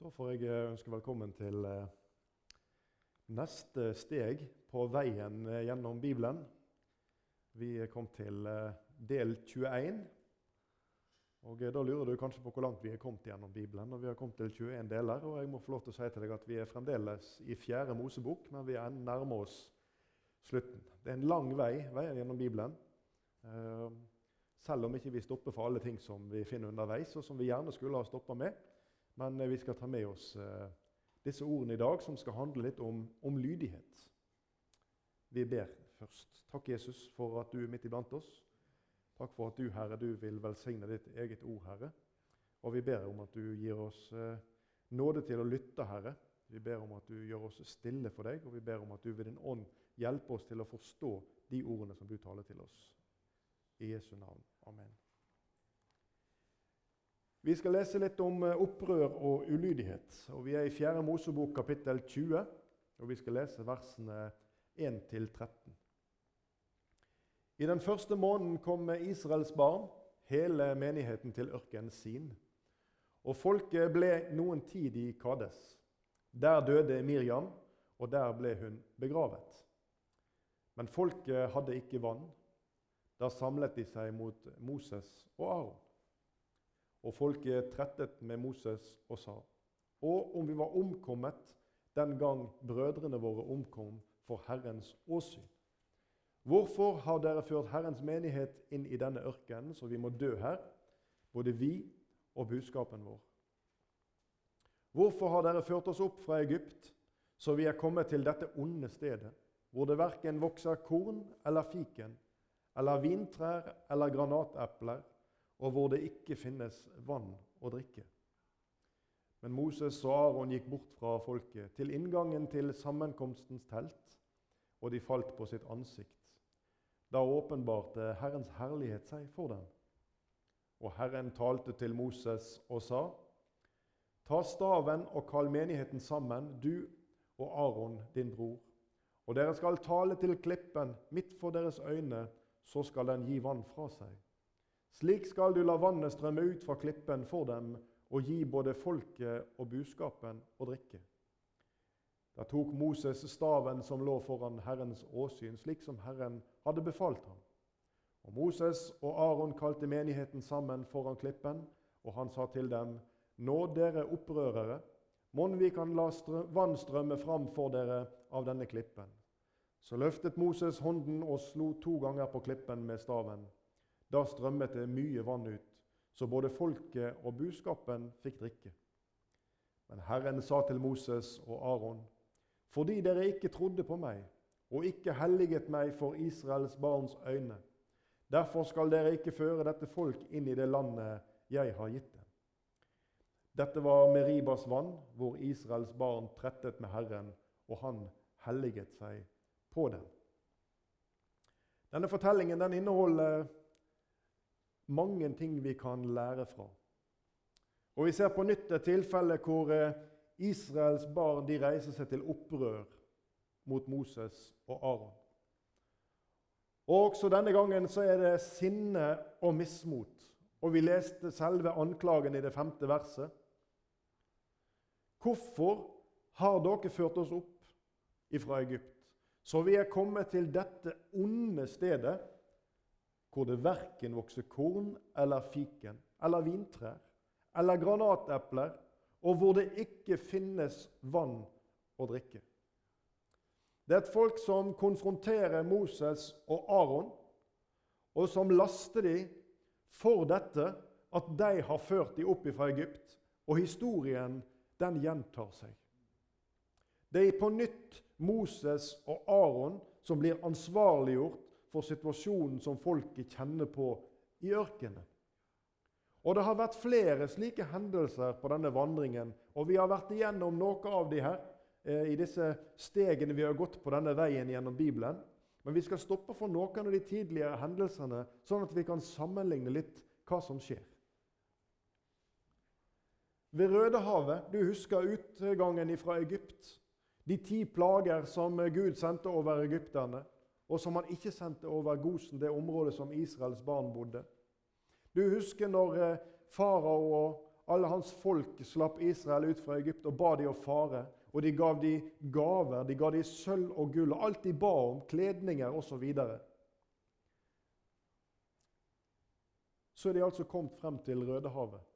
Da får jeg eh, ønske velkommen til eh, neste steg på veien eh, gjennom Bibelen. Vi er kommet til del 21. Og Da lurer du kanskje på hvor langt vi er kommet gjennom Bibelen. og Vi har kommet til 21 deler, og jeg må få lov til å si til deg at vi er fremdeles i fjerde Mosebok, men vi er nærmer oss slutten. Det er en lang vei veien gjennom Bibelen. Selv om ikke vi stopper for alle ting som vi finner underveis, og som vi gjerne skulle ha stoppa med. Men eh, vi skal ta med oss eh, disse ordene i dag, som skal handle litt om, om lydighet. Vi ber først. Takk, Jesus, for at du er midt iblant oss. Takk for at du, Herre, du vil velsigne ditt eget ord, Herre. Og vi ber om at du gir oss eh, nåde til å lytte, Herre. Vi ber om at du gjør oss stille for deg, og vi ber om at du ved din ånd hjelper oss til å forstå de ordene som du taler til oss. I Jesu navn. Amen. Vi skal lese litt om eh, opprør og ulydighet. Og Vi er i 4. Mosebok kapittel 20, og vi skal lese versene 1-13. I den første måneden kom Israels barn, hele menigheten, til ørkenen sin. Og folket ble noen tid i Kades. Der døde Miriam, og der ble hun begravet. Men folket hadde ikke vann. Da samlet de seg mot Moses og Aron. Og folket trettet med Moses og sa:" Og om vi var omkommet den gang brødrene våre omkom for Herrens åsyn. Hvorfor har dere ført Herrens menighet inn i denne ørkenen, så vi må dø her, både vi og budskapen vår? Hvorfor har dere ført oss opp fra Egypt, så vi er kommet til dette onde stedet, hvor det verken vokser korn eller fiken, eller vintrær eller granatepler, og hvor det ikke finnes vann å drikke. Men Moses og Aron gikk bort fra folket, til inngangen til sammenkomstens telt, og de falt på sitt ansikt. Da åpenbarte Herrens herlighet seg for dem. Og Herren talte til Moses og sa.: Ta staven og kall menigheten sammen, du og Aron, din bror. Og dere skal tale til klippen midt for deres øyne, så skal den gi vann fra seg. Slik skal du la vannet strømme ut fra klippen for dem og gi både folket og buskapen å drikke. Da tok Moses staven som lå foran Herrens åsyn, slik som Herren hadde befalt ham. Og Moses og Aron kalte menigheten sammen foran klippen, og han sa til dem.: Nå, dere opprørere, mon vi kan la vann strømme fram for dere av denne klippen. Så løftet Moses hånden og slo to ganger på klippen med staven. Da strømmet det mye vann ut, så både folket og buskapen fikk drikke. Men Herren sa til Moses og Aron.: Fordi dere ikke trodde på meg og ikke helliget meg for Israels barns øyne, derfor skal dere ikke føre dette folk inn i det landet jeg har gitt dem. Dette var Meribas vann, hvor Israels barn trettet med Herren, og han helliget seg på dem. Denne fortellingen den inneholder mange ting vi kan lære fra. Og Vi ser på nytt et tilfelle hvor eh, Israels barn de reiser seg til opprør mot Moses og Aron. Og Også denne gangen så er det sinne og mismot. Og Vi leste selve anklagen i det femte verset. Hvorfor har dere ført oss opp ifra Egypt, så vi er kommet til dette onde stedet hvor det verken vokser korn eller fiken eller vintrær eller granatepler, og hvor det ikke finnes vann å drikke. Det er et folk som konfronterer Moses og Aron, og som laster dem for dette at de har ført dem opp fra Egypt. Og historien den gjentar seg. Det er på nytt Moses og Aron som blir ansvarliggjort for situasjonen som folket kjenner på i ørkenen. Og Det har vært flere slike hendelser på denne vandringen, og vi har vært igjennom noe av de her eh, i disse stegene vi har gått på denne veien gjennom Bibelen. Men vi skal stoppe for noen av de tidligere hendelsene, sånn at vi kan sammenligne litt hva som skjer. Ved Rødehavet, du husker utgangen fra Egypt. De ti plager som Gud sendte over egypterne og som han ikke sendte over Gosen, det området som Israels barn bodde. Du husker når eh, farao og alle hans folk slapp Israel ut fra Egypt og ba de å fare. Og de gav de gaver, de ga de sølv og gull, og alt de ba om, kledninger osv. Så, så er de altså kommet frem til Rødehavet,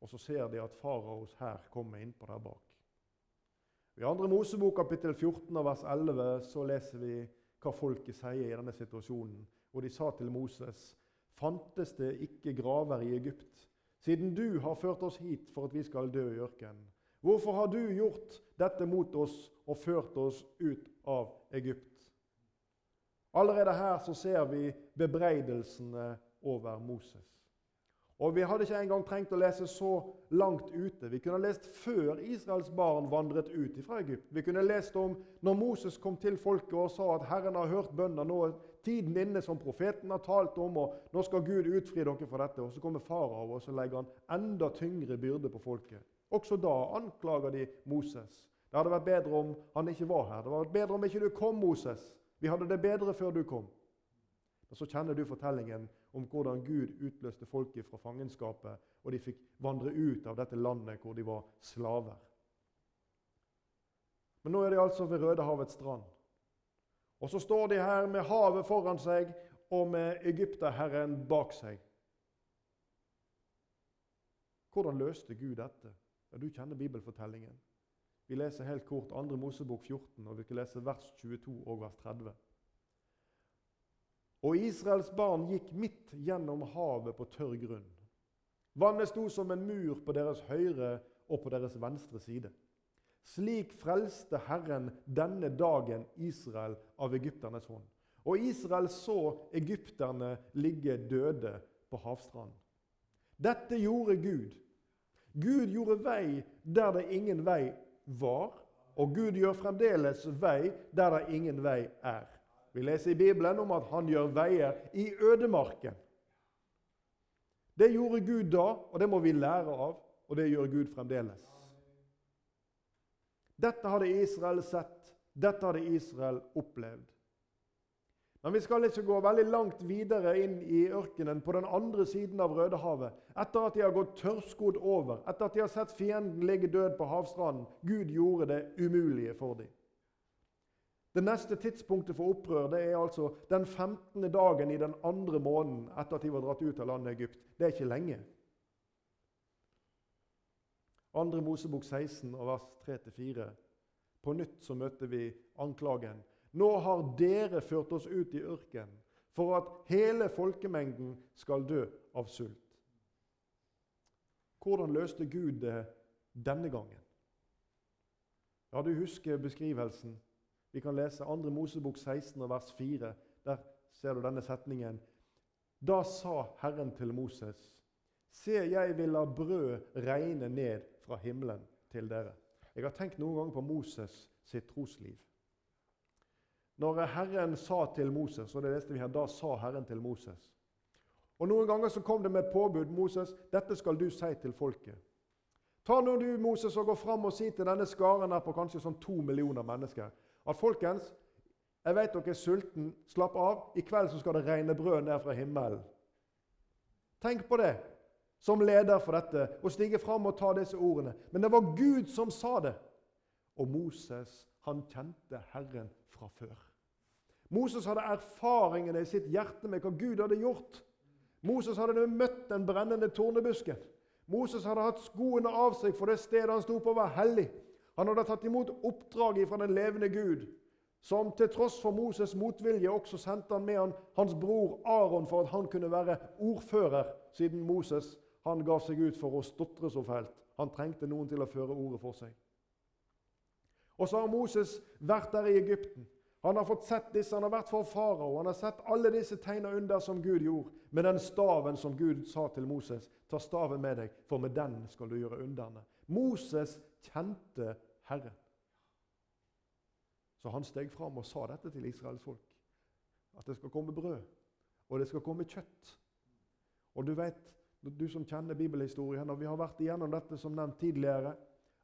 og så ser de at faraos hær kommer innpå der bak. I 2. Mosebok kapittel 14 vers 11 så leser vi hva folket sier i denne situasjonen. Og de sa til Moses.: Fantes det ikke graver i Egypt, siden du har ført oss hit for at vi skal dø i ørkenen? Hvorfor har du gjort dette mot oss og ført oss ut av Egypt? Allerede her så ser vi bebreidelsene over Moses. Og Vi hadde ikke engang trengt å lese så langt ute. Vi kunne lest før Israels barn vandret ut fra Egypt. Vi kunne lest om når Moses kom til folket og sa at 'Herren har hørt bønder 'nå tiden inne som profeten har talt om', og 'nå skal Gud utfri dere fra dette'. Og Så kommer farao og så legger han enda tyngre byrde på folket. Også da anklager de Moses. Det hadde vært bedre om han ikke var her. Det hadde vært bedre om ikke du kom, Moses. Vi hadde det bedre før du kom. Og Så kjenner du fortellingen om hvordan Gud utløste folket fra fangenskapet, og de fikk vandre ut av dette landet hvor de var slaver. Men nå er de altså ved Rødehavets strand. Og så står de her med havet foran seg og med Egypterherren bak seg. Hvordan løste Gud dette? Ja, Du kjenner bibelfortellingen. Vi leser helt kort 2. Mosebok 14, og vi skal lese vers 22 og vers 30. Og Israels barn gikk midt gjennom havet på tørr grunn. Vannet sto som en mur på deres høyre og på deres venstre side. Slik frelste Herren denne dagen Israel av egypternes hånd. Og Israel så egypterne ligge døde på havstranden. Dette gjorde Gud. Gud gjorde vei der det ingen vei var, og Gud gjør fremdeles vei der det ingen vei er. Vi leser i Bibelen om at han gjør veier i ødemarken. Det gjorde Gud da, og det må vi lære av, og det gjør Gud fremdeles. Dette hadde Israel sett, dette hadde Israel opplevd. Men vi skal ikke gå veldig langt videre inn i ørkenen på den andre siden av Rødehavet. Etter at de har gått tørrskodd over, etter at de har sett fienden ligge død på havstranden. Gud gjorde det umulige for dem. Det neste tidspunktet for opprør det er altså den 15. dagen i den andre måneden etter at de var dratt ut av landet Egypt. Det er ikke lenge. Andre Mosebok 16 og vers 3-4. På nytt så møter vi anklagen. Nå har dere ført oss ut i ørkenen for at hele folkemengden skal dø av sult. Hvordan løste Gud det denne gangen? Ja, du husker beskrivelsen. Vi kan lese 2. Mosebok 16, vers 4. Der ser du denne setningen. Da sa Herren til Moses.: Se, jeg vil la brød regne ned fra himmelen til dere. Jeg har tenkt noen ganger på Moses sitt trosliv. Når Herren sa til Moses, og det leste vi her, da sa Herren til Moses. Og Noen ganger så kom det med et påbud. Moses, dette skal du si til folket. Ta nå du, Moses, og gå fram og si til denne skaren her på kanskje sånn to millioner mennesker at folkens, jeg vet dere er sulten. Slapp av. I kveld så skal det regne brød ned fra himmelen. Tenk på det som leder for dette, å stige fram og ta disse ordene. Men det var Gud som sa det. Og Moses, han kjente Herren fra før. Moses hadde erfaringene i sitt hjerte med hva Gud hadde gjort. Moses hadde møtt den brennende tornebusken. Moses hadde hatt skoene av seg, for det stedet han sto på, var hellig. Han hadde tatt imot oppdraget fra den levende Gud, som til tross for Moses' motvilje også sendte han med han, hans bror Aron for at han kunne være ordfører, siden Moses han gav seg ut for å stotre så fælt. Han trengte noen til å føre ordet for seg. Og så har Moses vært der i Egypten. Han har fått sett disse, han har vært for farao, han har sett alle disse tegn under som Gud gjorde, med den staven som Gud sa til Moses. Ta staven med deg, for med den skal du gjøre underne. Moses kjente Herren. Så han steg fram og sa dette til Israels folk. At det skal komme brød, og det skal komme kjøtt. Og du vet, du som kjenner bibelhistorien, og vi har vært igjennom dette som nevnt tidligere,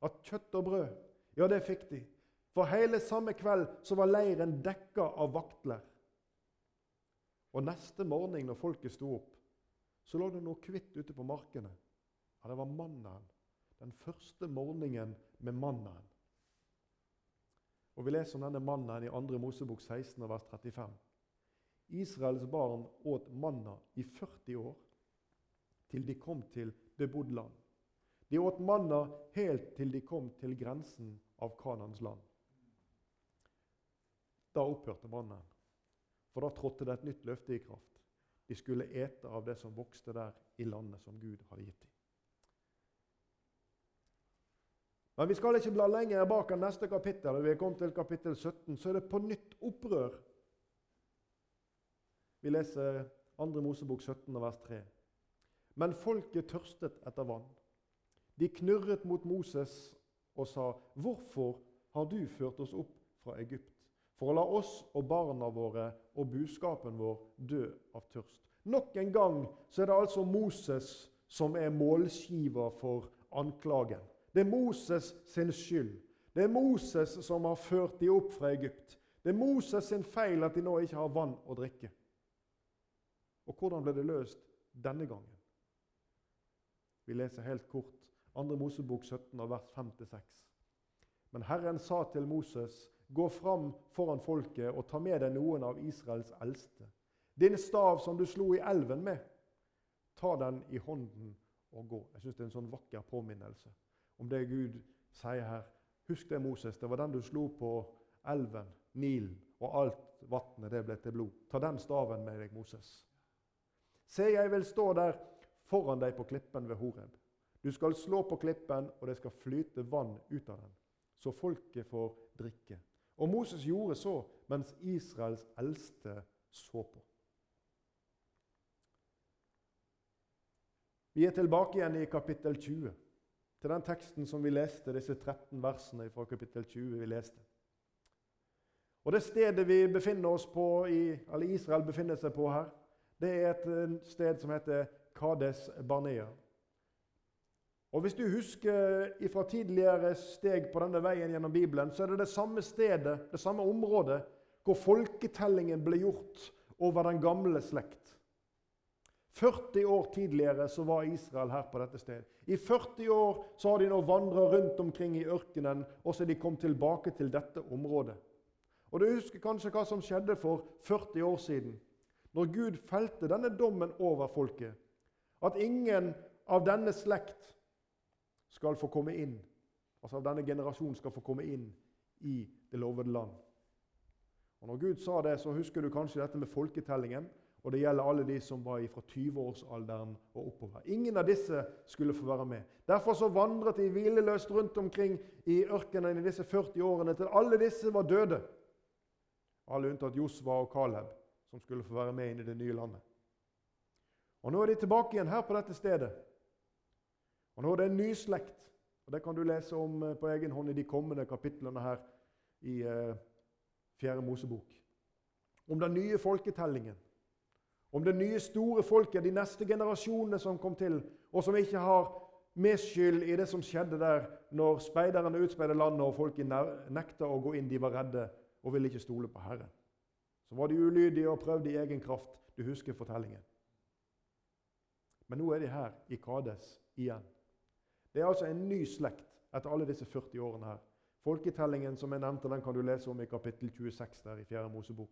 at kjøtt og brød, ja, det fikk de. For hele samme kveld så var leiren dekka av vaktler. Og neste morgen når folket sto opp, så lå det noe hvitt ute på markene. Ja, det var mannaen. Den første morgenen med mannaen. Og Vi leser om denne mannen i 2. Mosebok 16, vers 35. Israels barn åt manna i 40 år, til de kom til bebodd land. De åt manna helt til de kom til grensen av Kanans land. Da opphørte mannen, for da trådte det et nytt løfte i kraft. De skulle ete av det som vokste der i landet som Gud hadde gitt dem. Men vi skal ikke bla lenger bak enn neste kapittel. Vi er kommet til kapittel 17. Så er det på nytt opprør. Vi leser 2. Mosebok 17, vers 3. Men folket tørstet etter vann. De knurret mot Moses og sa, 'Hvorfor har du ført oss opp fra Egypt?' For å la oss og barna våre og buskapen vår dø av tørst. Nok en gang så er det altså Moses som er målskiver for anklagen. Det er Moses sin skyld. Det er Moses som har ført de opp fra Egypt. Det er Moses sin feil at de nå ikke har vann å drikke. Og hvordan ble det løst denne gangen? Vi leser helt kort 2. Mosebok 17, vers 5-6. Men Herren sa til Moses, gå fram foran folket og ta med deg noen av Israels eldste. Din stav som du slo i elven med, ta den i hånden og gå. Jeg syns det er en sånn vakker påminnelse om det Gud sier her. Husk det, Moses. Det var den du slo på elven, Nilen, og alt vannet det ble til blod. Ta den staven med deg, Moses. Se, jeg vil stå der foran deg på klippen ved Horeb. Du skal slå på klippen, og det skal flyte vann ut av den, så folket får drikke. Og Moses gjorde så mens Israels eldste så på. Vi er tilbake igjen i kapittel 20 til den teksten som vi leste, disse 13 versene fra kapittel 20 vi leste. Og Det stedet vi befinner oss på, i, eller Israel befinner seg på her, det er et sted som heter Kades Barnea. Og Hvis du husker fra tidligere steg på denne veien gjennom Bibelen, så er det det samme stedet, det samme området, hvor folketellingen ble gjort over den gamle slekt. 40 år tidligere så var Israel her på dette stedet. I 40 år så har de nå vandra rundt omkring i ørkenen, og så er de kommet tilbake til dette området. Og Du husker kanskje hva som skjedde for 40 år siden, når Gud felte denne dommen over folket. At ingen av denne slekt skal få komme inn, altså av denne generasjonen skal få komme inn i det lovede land. Og Når Gud sa det, så husker du kanskje dette med folketellingen. Og det gjelder alle de som var fra 20-årsalderen og oppover. Ingen av disse skulle få være med. Derfor så vandret de hvileløst rundt omkring i ørkenen i disse 40 årene til alle disse var døde. Alle unntatt Josva og Caleb, som skulle få være med inn i det nye landet. Og Nå er de tilbake igjen her på dette stedet. Og Nå er det en ny slekt. Og Det kan du lese om eh, på egen hånd i de kommende kapitlene her i eh, Fjerde Mosebok. Om den nye folketellingen om det nye, store folket, de neste generasjonene som kom til, og som ikke har medskyld i det som skjedde der når speiderne utspeidet landet og folket nekta å gå inn. De var redde og ville ikke stole på Herren. Så var de ulydige og prøvde i egen kraft. Du husker fortellingen. Men nå er de her i Kades igjen. Det er altså en ny slekt etter alle disse 40 årene her. Folketellingen som jeg nevnte, den kan du lese om i kapittel 26 der i 4. Mosebok.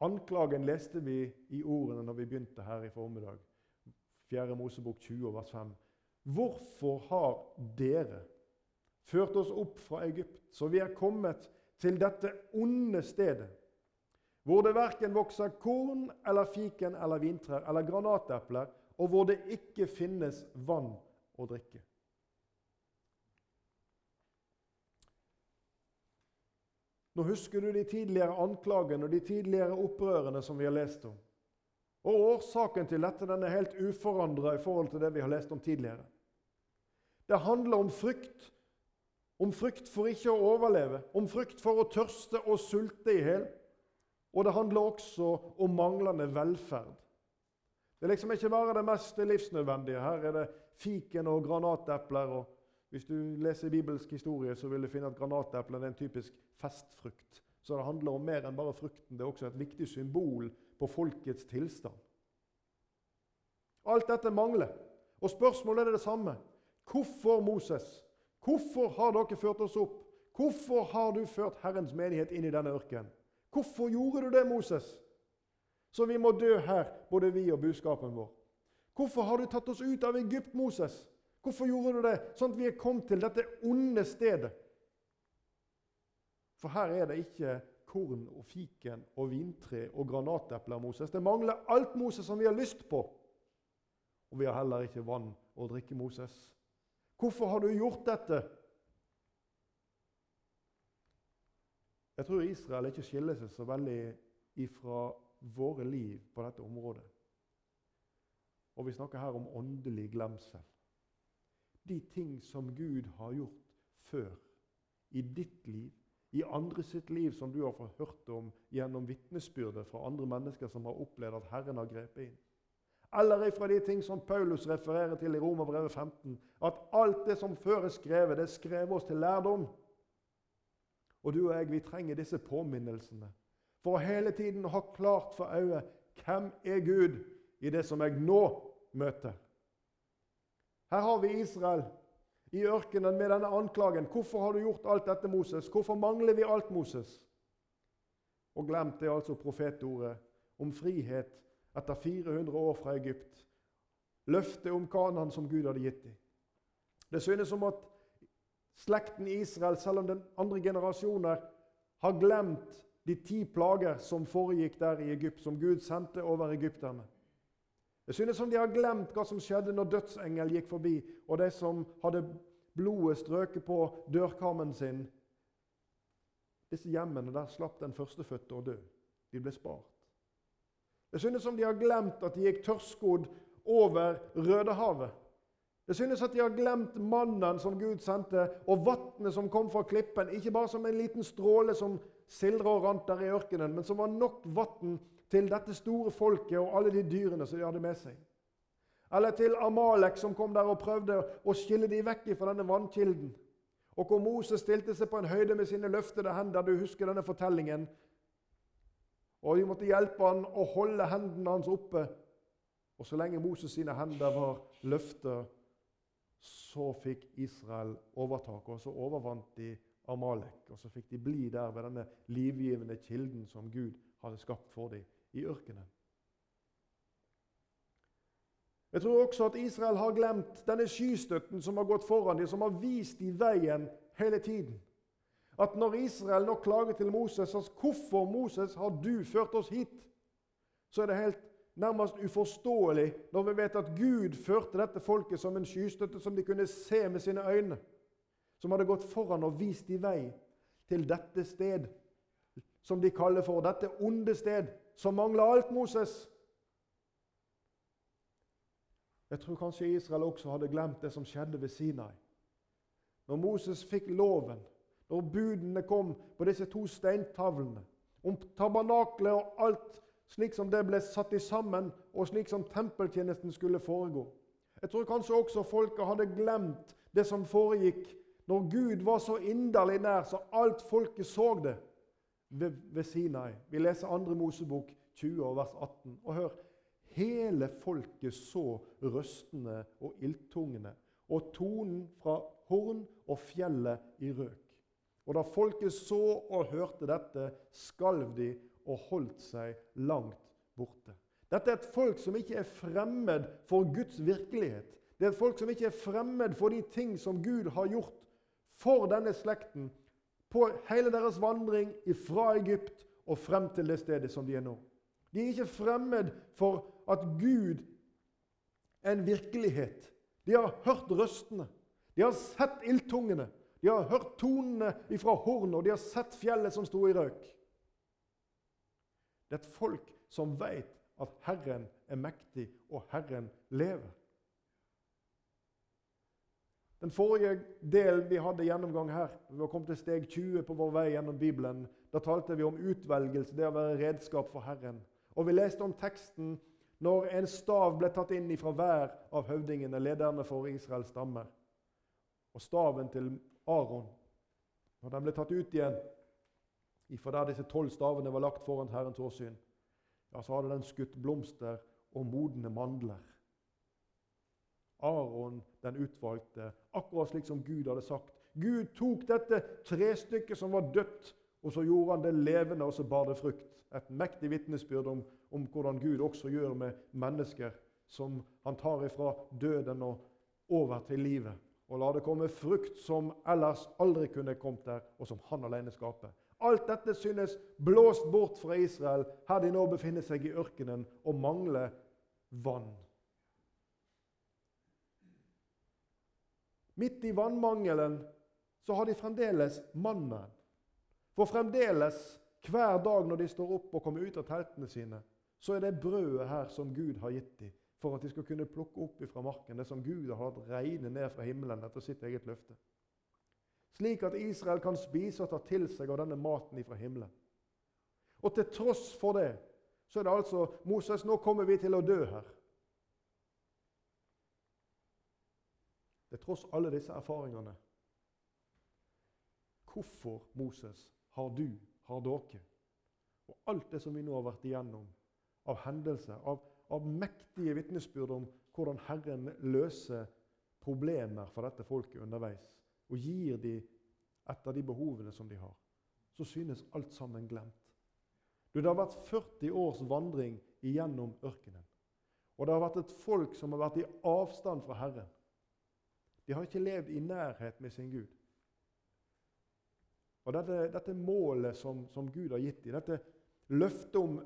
Anklagen leste vi i ordene når vi begynte her i formiddag. 4. Mosebok 20, vers 5. Hvorfor har dere ført oss opp fra Egypt, så vi er kommet til dette onde stedet, hvor det verken vokser korn eller fiken eller vintrær eller granatepler, og hvor det ikke finnes vann å drikke? Nå husker du de tidligere anklagene og de tidligere opprørene som vi har lest om. Og Årsaken til dette den er helt uforandra i forhold til det vi har lest om tidligere. Det handler om frykt. Om frykt for ikke å overleve, om frykt for å tørste og sulte i hjel. Og det handler også om manglende velferd. Det er liksom ikke bare det mest livsnødvendige. Her er det fiken og granatepler og hvis du leser bibelsk historie, så vil du finne at granateplene er en typisk festfrukt. Så det handler om mer enn bare frukten. Det er også et viktig symbol på folkets tilstand. Alt dette mangler. Og spørsmålet er det samme. Hvorfor Moses? Hvorfor har dere ført oss opp? Hvorfor har du ført Herrens menighet inn i denne ørkenen? Hvorfor gjorde du det, Moses? Så vi må dø her, både vi og buskapen vår. Hvorfor har du tatt oss ut av Egypt, Moses? Hvorfor gjorde du det, sånn at vi er kommet til dette onde stedet? For her er det ikke korn og fiken og vintre og granatepler, Moses. Det mangler alt, Moses, som vi har lyst på. Og vi har heller ikke vann å drikke, Moses. Hvorfor har du gjort dette? Jeg tror Israel ikke skiller seg så veldig ifra våre liv på dette området. Og vi snakker her om åndelig glemsel. De ting som Gud har gjort før i ditt liv, i andre sitt liv, som du har fått hørt om gjennom vitnesbyrdet fra andre mennesker som har opplevd at Herren har grepet inn. Eller ifra de ting som Paulus refererer til i Romerbrevet 15, at alt det som før er skrevet, det er oss til lærdom. Og du og jeg, vi trenger disse påminnelsene for å hele tiden ha klart for øye hvem er Gud i det som jeg nå møter. Her har vi Israel i ørkenen med denne anklagen. 'Hvorfor har du gjort alt dette, Moses? Hvorfor mangler vi alt, Moses?' Og glemt er altså profetordet om frihet etter 400 år fra Egypt. Løftet om Kanan som Gud hadde gitt dem. Det synes som at slekten Israel, selv om den andre generasjoner, har glemt de ti plager som foregikk der i Egypt, som Gud sendte over egypterne. Det synes som de har glemt hva som skjedde når dødsengel gikk forbi, og de som hadde blodet strøket på dørkarmen sin. Disse hjemmene der slapp den førstefødte å dø. De ble spart. Det synes som de har glemt at de gikk tørrskodd over Rødehavet. Det synes at de har glemt mannen som Gud sendte, og vannet som kom fra klippen. Ikke bare som en liten stråle som sildra og rant der i ørkenen, men som var nok vann til dette store folket og alle de dyrene som de hadde med seg. Eller til Amalek, som kom der og prøvde å skille de vekk fra denne vannkilden. Og hvor Moses stilte seg på en høyde med sine løftede hender. Du husker denne fortellingen. Og de måtte hjelpe han å holde hendene hans oppe. Og så lenge Moses sine hender var løftet, så fikk Israel overtak, og så overvant de Amalek. Og så fikk de bli der ved denne livgivende kilden som Gud hadde skapt for dem i ørkenen. Jeg tror også at Israel har glemt denne skystøtten som har gått foran dem, som har vist dem veien hele tiden. At når Israel nå klager til Moses at 'Hvorfor, Moses, har du ført oss hit?' så er det helt nærmest uforståelig når vi vet at Gud førte dette folket som en skystøtte som de kunne se med sine øyne som hadde gått foran og vist de vei til dette sted, som de kaller for dette onde sted, som mangler alt Moses. Jeg tror kanskje Israel også hadde glemt det som skjedde ved Sinai. Når Moses fikk loven, når budene kom på disse to steintavlene, om tabernaklet og alt slik som det ble satt i sammen, og slik som tempeltjenesten skulle foregå. Jeg tror kanskje også folket hadde glemt det som foregikk når Gud var så inderlig nær så alt folket så det ved, ved Sinai. Vi leser 2. Mosebok 20, vers 18. Og hør Hele folket så røstene og ildtungene og tonen fra horn og fjellet i røk. Og da folket så og hørte dette, skalv de og holdt seg langt borte. Dette er et folk som ikke er fremmed for Guds virkelighet. Det er et folk som ikke er fremmed for de ting som Gud har gjort for denne slekten på hele deres vandring fra Egypt og frem til det stedet som de er nå. De er ikke fremmed for at Gud er en virkelighet. De har hørt røstene. De har sett ildtungene. De har hørt tonene fra hornet, og de har sett fjellet som sto i røk. Det er et folk som vet at Herren er mektig, og Herren lever. Den forrige delen vi hadde gjennomgang her, vi var kommet til steg 20 på vår vei gjennom Bibelen, da talte vi om utvelgelse, det å være redskap for Herren. Og vi leste om teksten når en stav ble tatt inn fra hver av høvdingene, lederne for Israels stammer. Og staven til Aron, når den ble tatt ut igjen ifra der disse tolv stavene var lagt foran Herrens åsyn, ja, så hadde den skutt blomster og modne mandler. Aron den utvalgte, akkurat slik som Gud hadde sagt. Gud tok dette trestykket som var dødt, og så gjorde han det levende, og så bar det frukt. Et mektig vitnesbyrd om, om hvordan Gud også gjør med mennesker som han tar ifra døden og over til livet. Og la det komme frukt som ellers aldri kunne kommet der, og som han alene skaper. Alt dette synes blåst bort fra Israel, her de nå befinner seg i ørkenen og mangler vann. Midt i vannmangelen så har de fremdeles mannen. For fremdeles, hver dag når de står opp og kommer ut av teltene sine, så er det brødet her som Gud har gitt dem, for at de skal kunne plukke opp fra marken det som Gud har hatt regne ned fra himmelen etter sitt eget løfte slik at Israel kan spise og ta til seg av denne maten fra himmelen. Og til tross for det så er det altså Moses, nå kommer vi til å dø her. Til tross alle disse erfaringene. Hvorfor, Moses, har du, har dere, og alt det som vi nå har vært igjennom av hendelser, av, av mektige vitnesbyrd om hvordan Herren løser problemer for dette folket underveis, og gir dem etter de behovene som de har, så synes alt sammen glemt. Du, det har vært 40 års vandring igjennom ørkenen. Og det har vært et folk som har vært i avstand fra Herren. De har ikke levd i nærhet med sin Gud. Og Dette, dette målet som, som, Gud har gitt dem, dette løftet om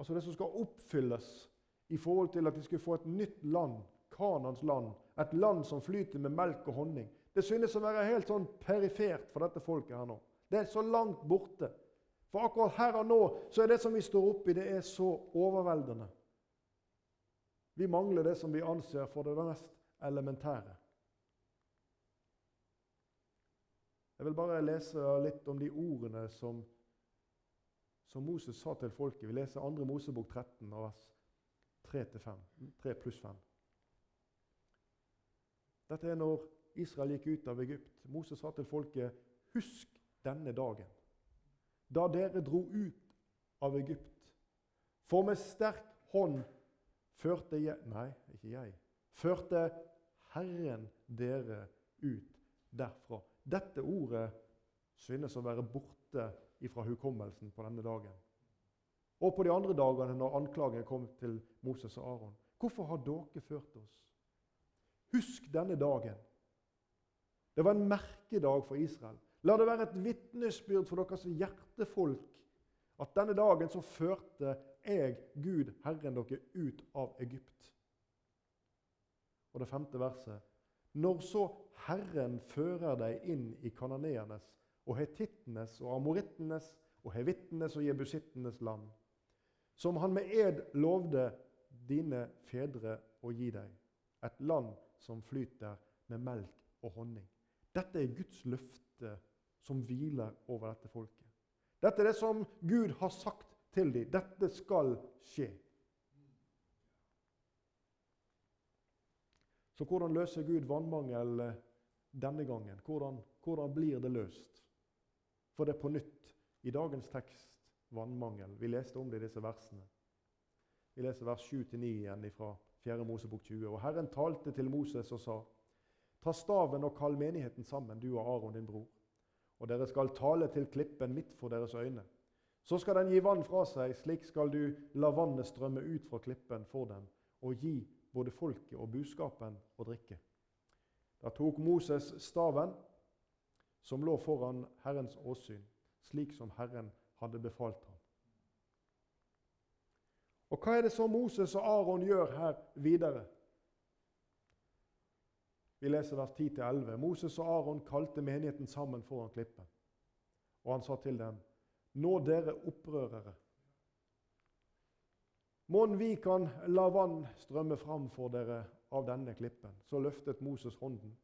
altså det som skal oppfylles i forhold til at de skulle få et nytt land, Kanans land, et land som flyter med melk og honning, det synes å være helt sånn perifert for dette folket her nå. Det er så langt borte. For akkurat her og nå så er det som vi står oppi, det er så overveldende. Vi mangler det som vi anser for det mest elementære. Jeg vil bare lese litt om de ordene som, som Moses sa til folket. Vi leser 2. Mosebok 13, vers 3-5. 3 pluss 5. Dette er når Israel gikk ut av Egypt. Moses sa til folket, 'Husk denne dagen, da dere dro ut av Egypt.' For med sterk hånd førte jeg Nei, ikke jeg. Førte Herren dere ut derfra. Dette ordet synes å være borte ifra hukommelsen på denne dagen. Og på de andre dagene når anklagen kom til Moses og Aron. Hvorfor har dere ført oss? Husk denne dagen. Det var en merkedag for Israel. La det være et vitnesbyrd for deres hjertefolk at denne dagen så førte jeg, Gud, Herren, dere ut av Egypt. Og det femte verset. Når så Herren fører deg inn i kananeernes og hetittenes og amorittenes og hevittenes og jebusittenes land, som han med ed lovde dine fedre å gi deg, et land som flyter med melk og honning. Dette er Guds løfte som hviler over dette folket. Dette er det som Gud har sagt til dem. Dette skal skje. Så hvordan løser Gud vannmangel eh, denne gangen? Hvordan, hvordan blir det løst? For det er på nytt i dagens tekst vannmangel. Vi leste om det i disse versene. Vi leser vers 7-9 igjen fra 4. Mosebok 20. Og Herren talte til Moses og sa:" Ta staven og kall menigheten sammen, du og Aron din bror. Og dere skal tale til klippen midt for deres øyne. Så skal den gi vann fra seg, slik skal du la vannet strømme ut fra klippen for dem, og gi både folket og buskapen å drikke. Da tok Moses staven, som lå foran Herrens åsyn, slik som Herren hadde befalt ham. Og hva er det så Moses og Aron gjør her videre? Vi leser vers 10-11. Moses og Aron kalte menigheten sammen foran klippen. Og han sa til dem, Nå dere opprørere, mon vi kan la vann strømme fram for dere av denne klippen. Så løftet Moses hånden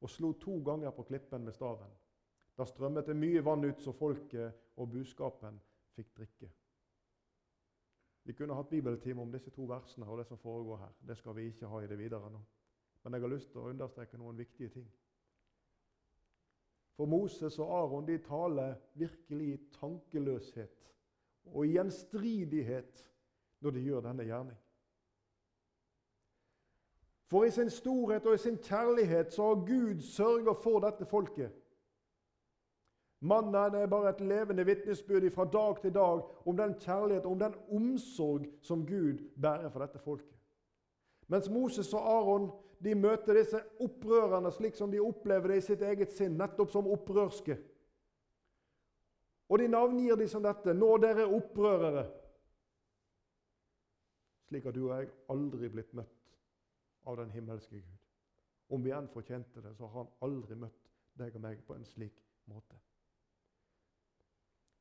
og slo to ganger på klippen med staven. Da strømmet det mye vann ut, så folket og buskapen fikk drikke. Vi kunne hatt bibeltime om disse to versene og det som foregår her. Det skal vi ikke ha i det videre nå. Men jeg har lyst til å understreke noen viktige ting. For Moses og Aron de taler virkelig i tankeløshet og i gjenstridighet når de gjør denne gjerning. For i sin storhet og i sin kjærlighet så har Gud sørga for dette folket. Mannen er bare et levende vitnesbyrd fra dag til dag om den kjærlighet og om den omsorg som Gud bærer for dette folket. Mens Moses og Aron de møter disse opprørerne slik som de opplever det i sitt eget sinn, nettopp som opprørske. Og de navngir de som dette. Nå dere opprørere. Slik at du og jeg aldri blitt møtt av den himmelske Gud. Om vi enn fortjente det, så har han aldri møtt deg og meg på en slik måte.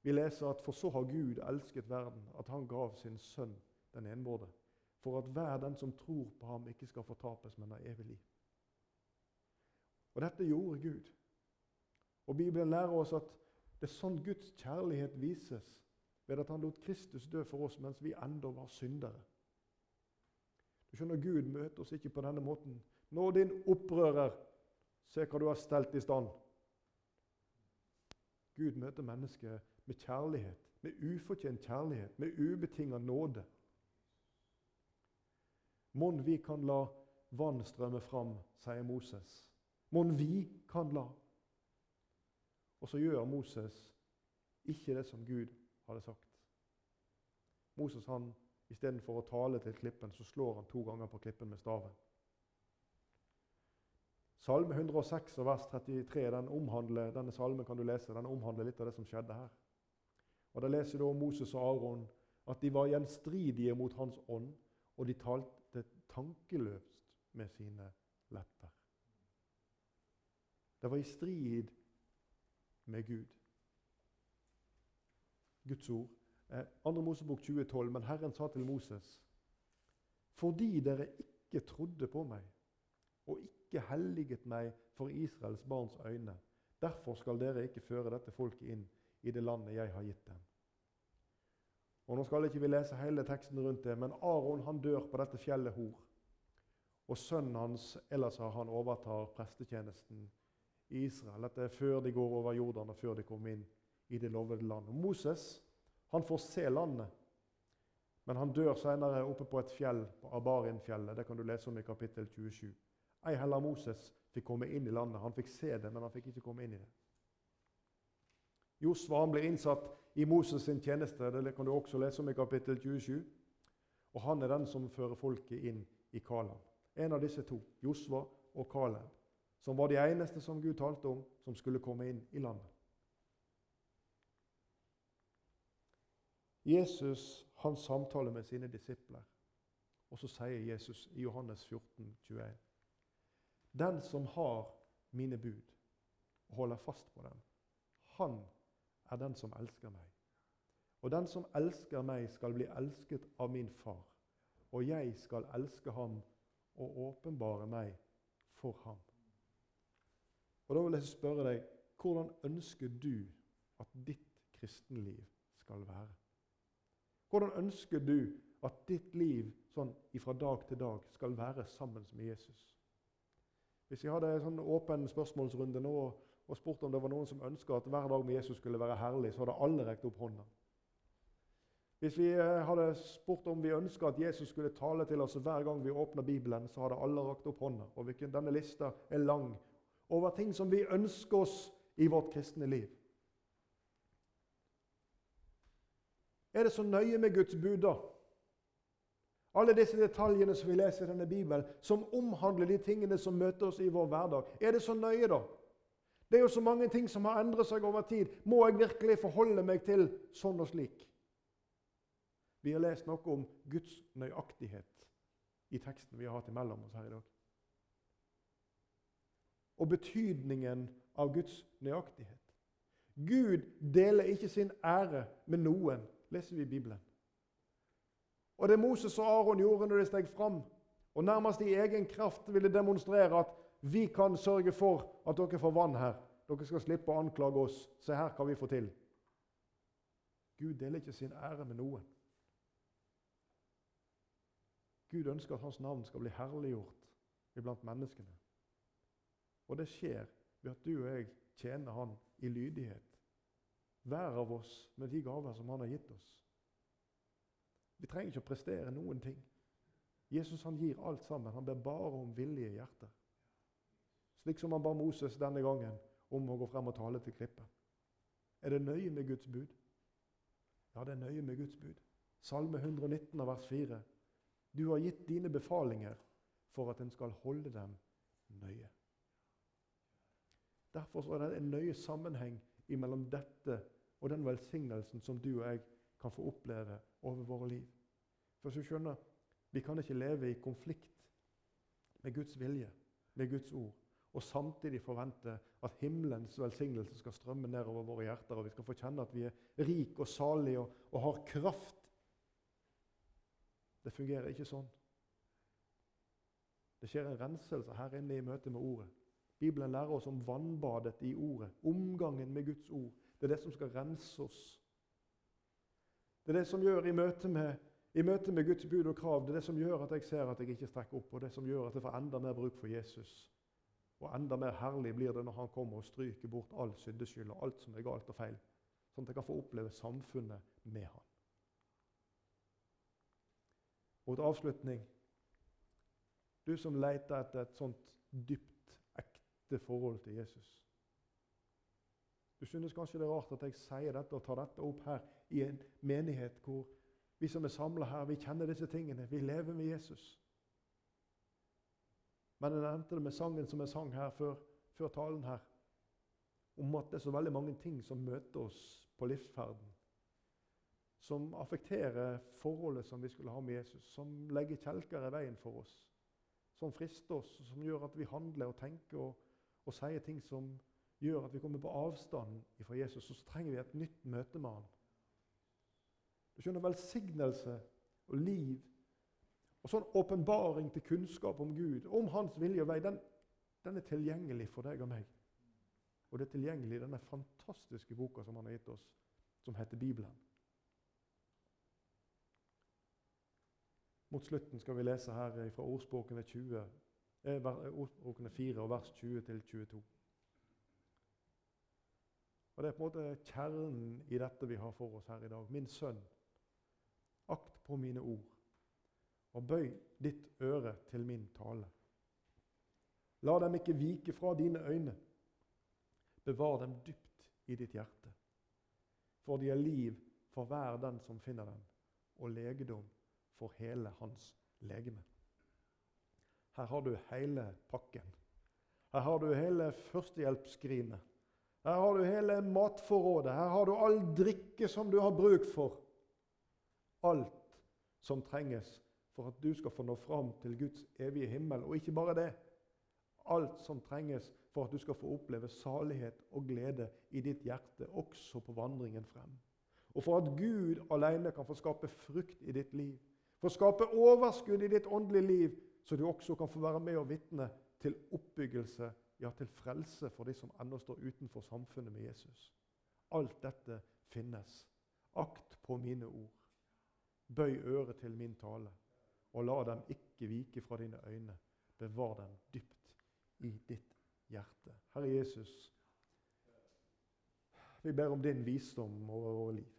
Vi leser at for så har Gud elsket verden, at han gav sin sønn den enbårde, for at hver den som tror på ham, ikke skal fortapes, men har evig liv. Og dette gjorde Gud. Og Bibelen lærer oss at det er sånn Guds kjærlighet vises, ved at han lot Kristus dø for oss mens vi enda var syndere. Du skjønner, Gud møter oss ikke på denne måten. Nå, din opprører, se hva du har stelt i stand. Gud møter mennesket med kjærlighet, med ufortjent kjærlighet, med ubetinga nåde. Mon vi kan la vann strømme fram, sier Moses. Mon vi kan la. Og så gjør Moses ikke det som Gud hadde sagt. Moses han, Istedenfor å tale til klippen, så slår han to ganger på klippen med staven. Salme 106 vers 33, den omhandler, denne salmen kan du lese, den omhandler litt av det som skjedde her. Og Da leser du om Moses og Aron at de var gjenstridige mot hans ånd, og de talte tankeløst med sine lepper. Det var i strid med Gud. Guds ord. Eh, 2. Mosebok 2012. Men Herren sa til Moses.: Fordi dere ikke trodde på meg og ikke helliget meg for Israels barns øyne, derfor skal dere ikke føre dette folket inn i det landet jeg har gitt dem. Og Nå skal ikke vi lese hele teksten rundt det, men Aron han dør på dette fjellet Hor. Og sønnen hans Elasar han overtar prestetjenesten i Israel. Dette er før de går over Jordan og før de kommer inn i det lovede landet. Moses han får se landet, men han dør senere oppe på et fjell, på Abarinfjellet. Det kan du lese om i kapittel 27. Ei heller Moses fikk komme inn i landet. Han fikk se det, men han fikk ikke komme inn i det. Josva han blir innsatt i Moses' sin tjeneste. Det kan du også lese om i kapittel 27. Og han er den som fører folket inn i Kalan. En av disse to, Josva og Kaleb, som var de eneste som Gud talte om, som skulle komme inn i landet. Jesus han samtaler med sine disipler, og så sier Jesus i Johannes 14, 21, Den som har mine bud og holder fast på dem, han er den som elsker meg. Og den som elsker meg, skal bli elsket av min far, og jeg skal elske ham og åpenbare meg for ham. Og Da vil jeg spørre deg, hvordan ønsker du at ditt kristenliv skal være? Hvordan ønsker du at ditt liv sånn fra dag til dag skal være sammen med Jesus? Hvis jeg hadde en sånn åpen spørsmålsrunde nå spurt om det var noen som ønska at hver dag med Jesus skulle være herlig, så hadde alle rekt opp hånda. Hvis vi eh, hadde spurt om vi ønska at Jesus skulle tale til oss hver gang vi åpner Bibelen, så hadde alle rakt opp hånda. Og Denne lista er lang over ting som vi ønsker oss i vårt kristne liv. er det så nøye med Guds bud, da? Alle disse detaljene som vi leser i denne Bibelen, som omhandler de tingene som møter oss i vår hverdag. Er det så nøye, da? Det er jo så mange ting som har endret seg over tid. Må jeg virkelig forholde meg til sånn og slik? Vi har lest noe om Guds nøyaktighet i teksten vi har hatt imellom oss her i dag. Og betydningen av Guds nøyaktighet. Gud deler ikke sin ære med noen leser vi i Bibelen. Og det Moses og Aron gjorde når de steg fram, og nærmest i egen kraft ville demonstrere at vi kan sørge for at dere får vann her. Dere skal slippe å anklage oss. Se her hva vi får til. Gud deler ikke sin ære med noen. Gud ønsker at hans navn skal bli herliggjort iblant menneskene. Og det skjer ved at du og jeg tjener Han i lydighet hver av oss med de gaver som han har gitt oss. Vi trenger ikke å prestere noen ting. Jesus han gir alt sammen. Han ber bare om villige hjerter. Slik som han ba Moses denne gangen om å gå frem og tale til klippet. Er det nøye med Guds bud? Ja, det er nøye med Guds bud. Salme 119 av vers 4. Du har gitt dine befalinger for at en skal holde dem nøye. Derfor er det en nøye sammenheng mellom dette og den velsignelsen som du og jeg kan få oppleve over våre liv. For så skjønner, Vi kan ikke leve i konflikt med Guds vilje, med Guds ord, og samtidig forvente at himmelens velsignelse skal strømme nedover våre hjerter, og vi skal få kjenne at vi er rike og salige og, og har kraft. Det fungerer ikke sånn. Det skjer en renselse her inne i møte med Ordet. Bibelen lærer oss om vannbadet i Ordet, omgangen med Guds ord. Det er det som skal rense oss. Det er det som gjør i møte med, i møte med Guds bud og krav, det er det som gjør at jeg ser at jeg ikke strekker opp, og det som gjør at jeg får enda mer bruk for Jesus. Og enda mer herlig blir det når han kommer og stryker bort all syndeskyld og alt som er galt og feil, sånn at jeg kan få oppleve samfunnet med han. Og til avslutning Du som leter etter et sånt dypt, ekte forhold til Jesus. Du synes kanskje det er rart at jeg sier dette og tar dette opp her i en menighet hvor vi som er samla her, vi kjenner disse tingene. Vi lever med Jesus. Men jeg nevnte det med sangen som jeg sang her før, før talen her, om at det er så veldig mange ting som møter oss på livsferden. Som affekterer forholdet som vi skulle ha med Jesus. Som legger kjelker i veien for oss. Som frister oss, som gjør at vi handler og tenker og, og sier ting som gjør at vi kommer på avstand fra Jesus. Og så trenger vi et nytt møte med han. Du skjønner, velsignelse og liv og sånn åpenbaring til kunnskap om Gud, om Hans vilje og vei, den, den, er tilgjengelig for deg og meg. Og det er tilgjengelig i denne fantastiske boka som han har gitt oss, som heter Bibelen. Mot slutten skal vi lese her fra ordspråkene, 20, eh, ordspråkene 4 og vers 20 til 22. Og Det er på en måte kjernen i dette vi har for oss her i dag. Min sønn, akt på mine ord og bøy ditt øre til min tale. La dem ikke vike fra dine øyne. Bevar dem dypt i ditt hjerte. For de er liv for hver den som finner dem, og legedom for hele hans legeme. Her har du hele pakken. Her har du hele førstehjelpsskrinet. Her har du hele matforrådet. Her har du all drikke som du har bruk for. Alt som trenges for at du skal få nå fram til Guds evige himmel. Og ikke bare det. Alt som trenges for at du skal få oppleve salighet og glede i ditt hjerte, også på vandringen frem. Og for at Gud alene kan få skape frukt i ditt liv, få skape overskudd i ditt åndelige liv, så du også kan få være med og vitne til oppbyggelse, ja, til frelse for de som ennå står utenfor samfunnet med Jesus. Alt dette finnes. Akt på mine ord. Bøy øret til min tale og la dem ikke vike fra dine øyne. Bevar dem dypt i ditt hjerte. Herre Jesus, vi ber om din visdom over våre liv.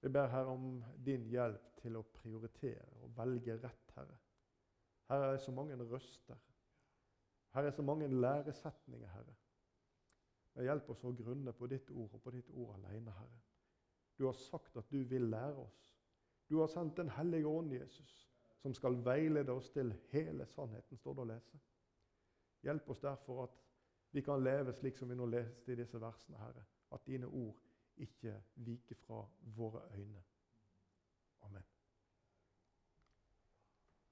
Vi ber Herre om din hjelp til å prioritere og velge rett, Herre. Her er så mange røster. Her er så mange læresetninger, Herre. Hjelp oss å grunne på ditt ord og på ditt ord alene, Herre. Du har sagt at du vil lære oss. Du har sendt Den hellige ånd, Jesus, som skal veilede oss til hele sannheten, står det å lese. Hjelp oss derfor at vi kan leve slik som vi nå leste i disse versene, Herre. At dine ord ikke viker fra våre øyne.